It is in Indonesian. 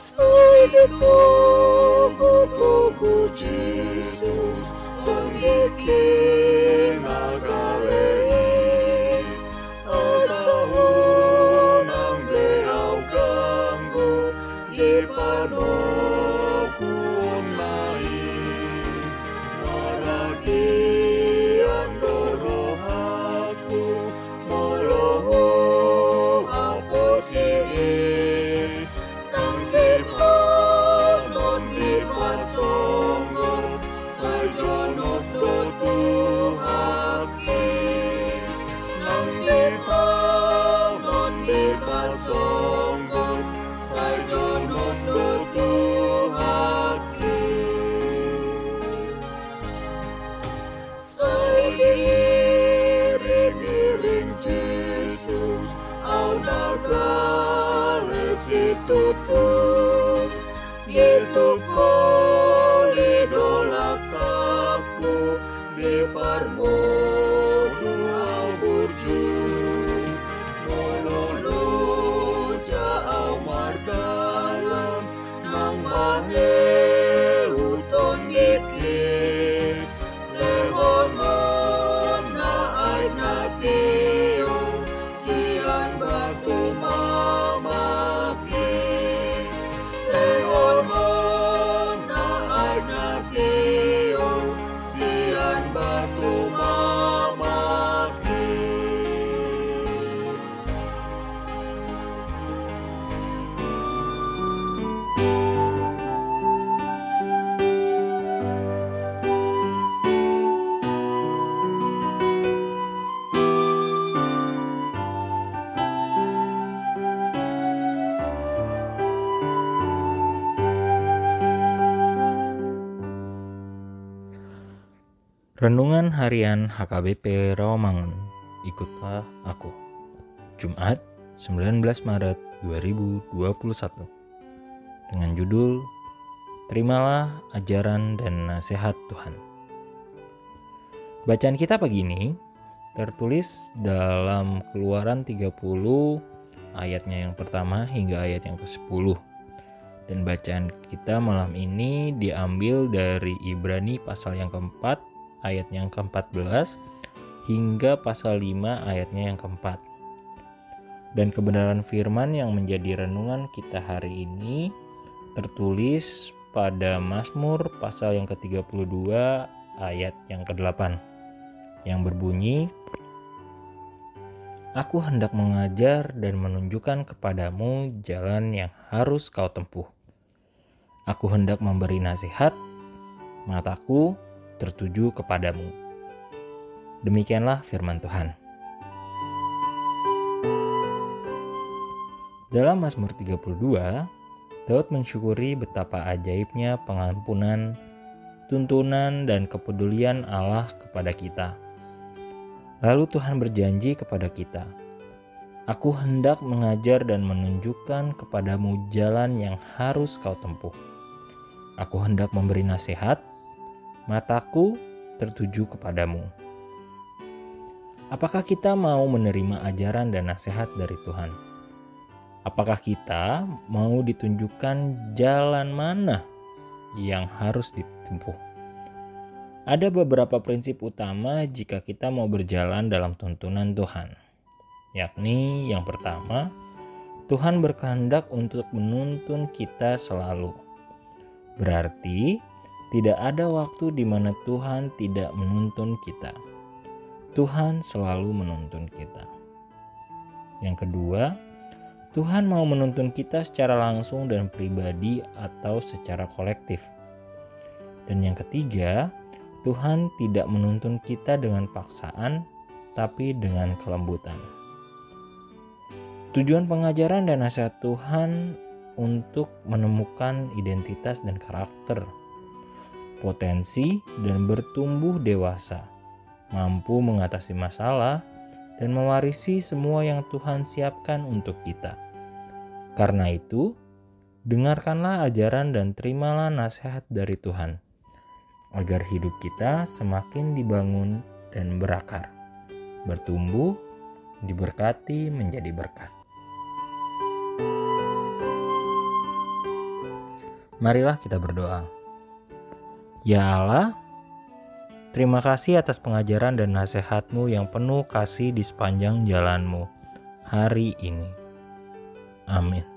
Sangue tubo, tubo de Jesus, que Au nagale si tutu Gitu ko lidolak aku Di parmodu au burju Mololo jauh mardalam Nang Renungan Harian HKBP Rawamangun. Ikutlah aku. Jumat, 19 Maret 2021. Dengan judul Terimalah ajaran dan nasihat Tuhan. Bacaan kita pagi ini tertulis dalam Keluaran 30 ayatnya yang pertama hingga ayat yang ke-10. Dan bacaan kita malam ini diambil dari Ibrani pasal yang keempat ayat yang ke-14 hingga pasal 5 ayatnya yang keempat. Dan kebenaran firman yang menjadi renungan kita hari ini tertulis pada Mazmur pasal yang ke-32 ayat yang ke-8 yang berbunyi Aku hendak mengajar dan menunjukkan kepadamu jalan yang harus kau tempuh. Aku hendak memberi nasihat, mataku tertuju kepadamu. Demikianlah firman Tuhan. Dalam Mazmur 32, Daud mensyukuri betapa ajaibnya pengampunan, tuntunan, dan kepedulian Allah kepada kita. Lalu Tuhan berjanji kepada kita, Aku hendak mengajar dan menunjukkan kepadamu jalan yang harus kau tempuh. Aku hendak memberi nasihat, mataku tertuju kepadamu. Apakah kita mau menerima ajaran dan nasihat dari Tuhan? Apakah kita mau ditunjukkan jalan mana yang harus ditempuh? Ada beberapa prinsip utama jika kita mau berjalan dalam tuntunan Tuhan, yakni yang pertama, Tuhan berkehendak untuk menuntun kita selalu. Berarti, tidak ada waktu di mana Tuhan tidak menuntun kita. Tuhan selalu menuntun kita. Yang kedua, Tuhan mau menuntun kita secara langsung dan pribadi atau secara kolektif. Dan yang ketiga, Tuhan tidak menuntun kita dengan paksaan, tapi dengan kelembutan. Tujuan pengajaran dan nasihat Tuhan untuk menemukan identitas dan karakter, potensi, dan bertumbuh dewasa, mampu mengatasi masalah, dan mewarisi semua yang Tuhan siapkan untuk kita. Karena itu, dengarkanlah ajaran dan terimalah nasihat dari Tuhan, agar hidup kita semakin dibangun dan berakar, bertumbuh, diberkati menjadi berkat. Marilah kita berdoa. Ya Allah, terima kasih atas pengajaran dan nasihatmu yang penuh kasih di sepanjang jalanmu hari ini. Amin.